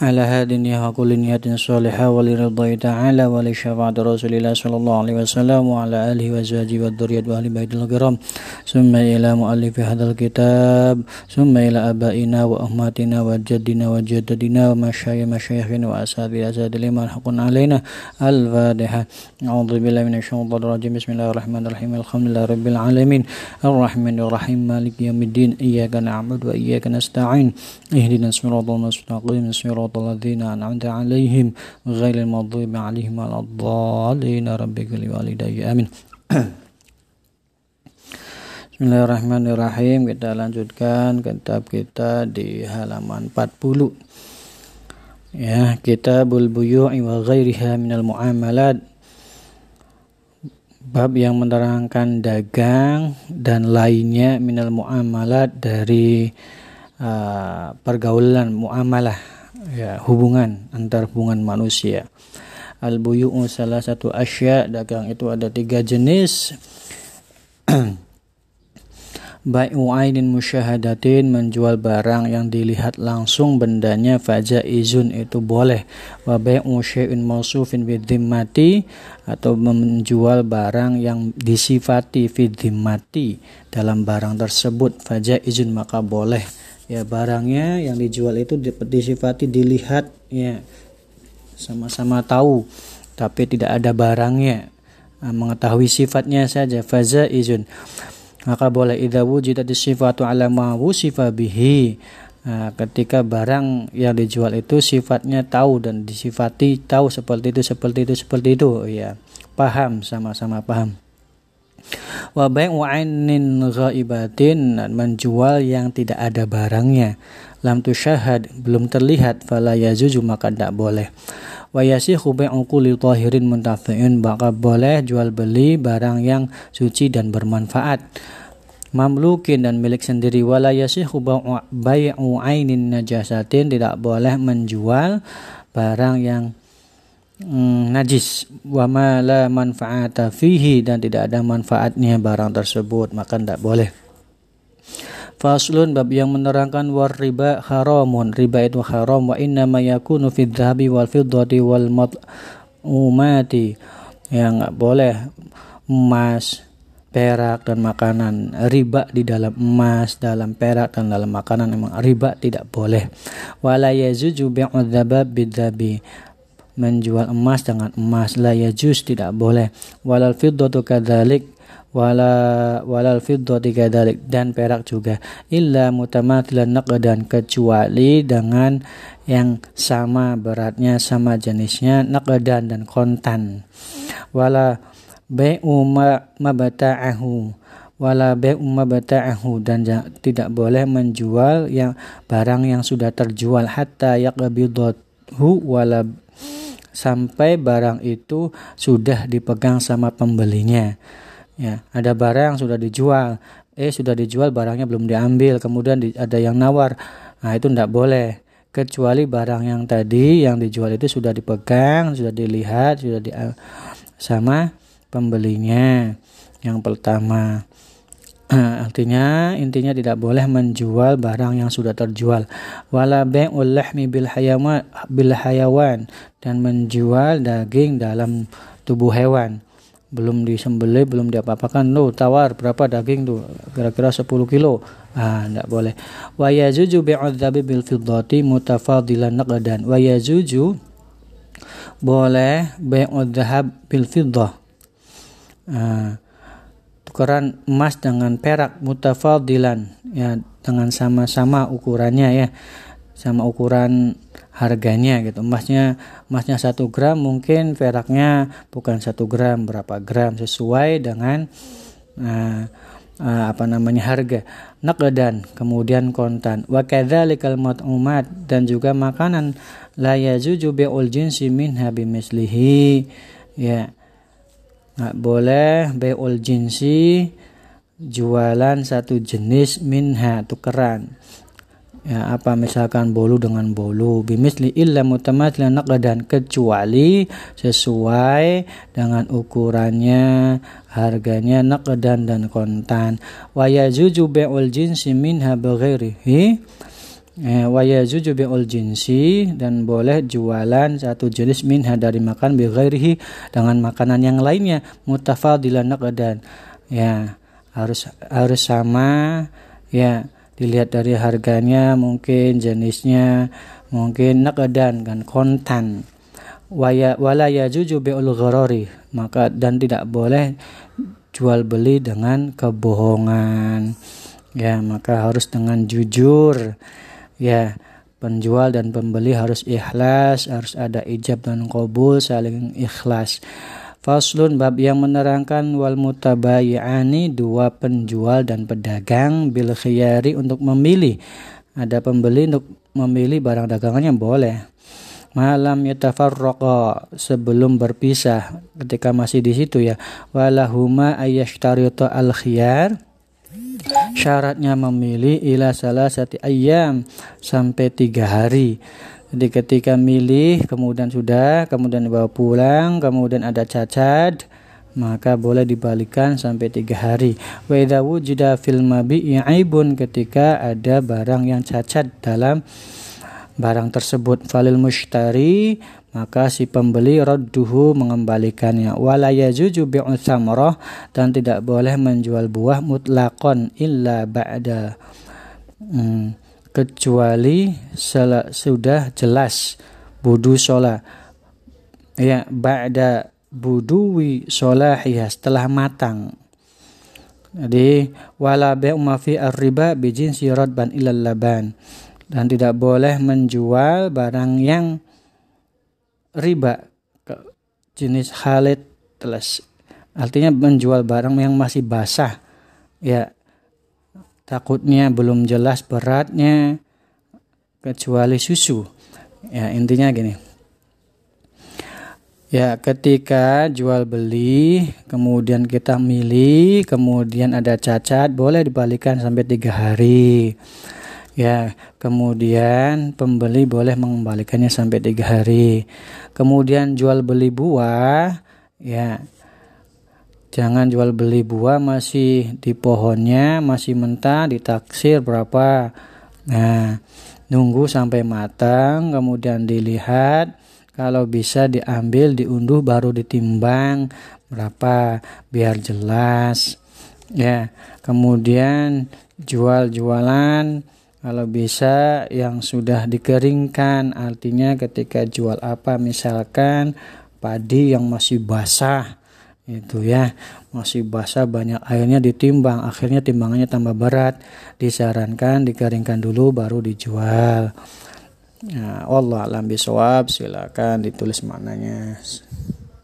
على هاد وكل نية صالحة ولرضا تعالى ولشفاعة رسول الله صلى الله عليه وسلم وعلى آله وزوجه والذرية وأهل بيت الكرام. ثم إلى مؤلف هذا الكتاب ثم إلى آبائنا وأمهاتنا وجدنا وجدتنا ومشايخ مشايخنا وأساتذة أساتذة لما حق علينا. الفاتحة. أعوذ بالله من الشيطان الرجيم. بسم الله الرحمن الرحيم. الحمد لله رب العالمين. الرحمن الرحيم. مالك يوم الدين. إياك نعبد وإياك نستعين. اهدنا الصراط المستقيم. صراط صراط الذين أنعمت عليهم غير المغضوب عليهم ولا الضالين ربك لوالدي آمين Bismillahirrahmanirrahim Kita lanjutkan kitab kita di halaman 40 Ya, Kitabul Buyu'i wa ghairiha minal muamalat Bab yang menerangkan dagang dan lainnya minal muamalat dari uh, pergaulan muamalah ya hubungan antar hubungan manusia. Al buyu'u salah satu asya dagang itu ada tiga jenis. Bai'u ainin musyahadatin menjual barang yang dilihat langsung bendanya faja izun itu boleh. Wa bai'u syai'in mausufin mati atau menjual barang yang disifati mati dalam barang tersebut. Faja izun maka boleh ya barangnya yang dijual itu disifati dilihat ya sama-sama tahu tapi tidak ada barangnya. Nah, mengetahui sifatnya saja faza izun. Maka boleh idza wujidat sifatu ala ma wusifa bihi. Nah, ketika barang yang dijual itu sifatnya tahu dan disifati tahu seperti itu seperti itu seperti itu ya. Paham sama-sama paham wa bai'u ainin ghaibatin menjual yang tidak ada barangnya. Lam tusyahad belum terlihat fala yajuzu maka tidak boleh. Wa yasihu bai'u kulli tahirin muntafi'in maka boleh jual beli barang yang suci dan bermanfaat. Mamlukin dan milik sendiri wala yasihu bai'u ainin najasatin tidak boleh menjual barang yang hmm, najis. Wa ma la manfaata fihi dan tidak ada manfaatnya barang tersebut maka tidak boleh. Faslun bab yang menerangkan war riba haramun. Riba itu haram. Wa inna ma yakunu fi dhahabi wal fiddati wal umati yang nggak boleh emas perak dan makanan. Riba di dalam emas dalam perak dan dalam makanan memang riba tidak boleh. Wala yazuju bi'u dzabab bidzabi menjual emas dengan emas. La yajuz tidak boleh. Walal fiddatu kadzalik wala walal fiddatu kadzalik dan perak juga. Illa mutamathilan naqdan kecuali dengan yang sama beratnya sama jenisnya naqdan dan kontan. Wala bai'u mabata'ahu wala bai'u mabata'ahu dan tidak boleh menjual yang barang yang sudah terjual. Hatta yaqbidahu wala sampai barang itu sudah dipegang sama pembelinya. Ya, ada barang yang sudah dijual, eh sudah dijual barangnya belum diambil, kemudian di, ada yang nawar. Nah, itu tidak boleh kecuali barang yang tadi yang dijual itu sudah dipegang, sudah dilihat, sudah di sama pembelinya. Yang pertama. Nah, artinya intinya tidak boleh menjual barang yang sudah terjual. Wala bai'ul lahmi bil hayawan bil hayawan dan menjual daging dalam tubuh hewan. Belum disembelih, belum diapa-apakan. Lo tawar berapa daging tuh? Kira-kira 10 kilo. Ah, tidak boleh. Wa yazuju bi'adzabi bil fiddati mutafadilan naqdan. Wa yazuju boleh bi'adzab bil fiddah. Ah, tukaran emas dengan perak mutafadilan. Ya dengan sama-sama ukurannya ya. Sama ukuran harganya gitu. Emasnya emasnya satu gram mungkin peraknya bukan satu gram berapa gram. Sesuai dengan uh, uh, apa namanya harga. Naqdan kemudian kontan. Wa kadzalikal mat'umat dan juga makanan. La yajuju bi'ul jinsi minha bimislihi. Ya nggak boleh beul jinsi jualan satu jenis minha tukeran. Ya apa misalkan bolu dengan bolu. Bimisli illa mutamatsilan naqdan kecuali sesuai dengan ukurannya harganya naqdan dan kontan. Wa yajuju bi'ul jinsi minha bighairihi eh, wa yajuju bi'ul jinsi dan boleh jualan satu jenis minha dari makan bighairihi dengan makanan yang lainnya. Mutafadilan naqdan. Ya harus harus sama. Ya dilihat dari harganya mungkin jenisnya mungkin nakadan kan kontan. Waya wala yajuju bi'ul gharari. Maka dan tidak boleh jual beli dengan kebohongan. Ya maka harus dengan jujur ya penjual dan pembeli harus ikhlas harus ada ijab dan kabul saling ikhlas Faslun bab yang menerangkan wal mutabayi'ani dua penjual dan pedagang bil khiyari untuk memilih. Ada pembeli untuk memilih barang dagangannya boleh. Malam yatafarraqa sebelum berpisah ketika masih di situ ya. Walahuma ayyashtarita al khiyar syaratnya memilih ila salah satu ayam sampai tiga hari jadi ketika milih kemudian sudah, kemudian dibawa pulang, kemudian ada cacat, maka boleh dibalikan sampai tiga hari. Wa wujida fil mabi'i aibun ketika ada barang yang cacat dalam barang tersebut falil mushtari maka si pembeli radduhu mengembalikannya. Wala yajuju bi'u samrah dan tidak boleh menjual buah mutlakon illa ba'da. Hmm kecuali sudah jelas budu sholat. Ya ba'da buduwi solahiyah setelah matang. Jadi wala ma fi ar-riba bijin sirat ban ilal laban. Dan tidak boleh menjual barang yang riba jenis khalid telas artinya menjual barang yang masih basah. Ya takutnya belum jelas beratnya kecuali susu. Ya intinya gini. Ya ketika jual beli kemudian kita milih kemudian ada cacat boleh dibalikan sampai tiga hari ya kemudian pembeli boleh mengembalikannya sampai tiga hari kemudian jual beli buah ya Jangan jual beli buah masih di pohonnya, masih mentah, ditaksir berapa. Nah, nunggu sampai matang, kemudian dilihat. Kalau bisa diambil, diunduh, baru ditimbang berapa, biar jelas. Ya, kemudian jual-jualan kalau bisa yang sudah dikeringkan artinya ketika jual apa misalkan padi yang masih basah itu ya masih basah banyak airnya ditimbang akhirnya timbangannya tambah berat disarankan dikeringkan dulu baru dijual. Ya Allah alam bisawab silakan ditulis maknanya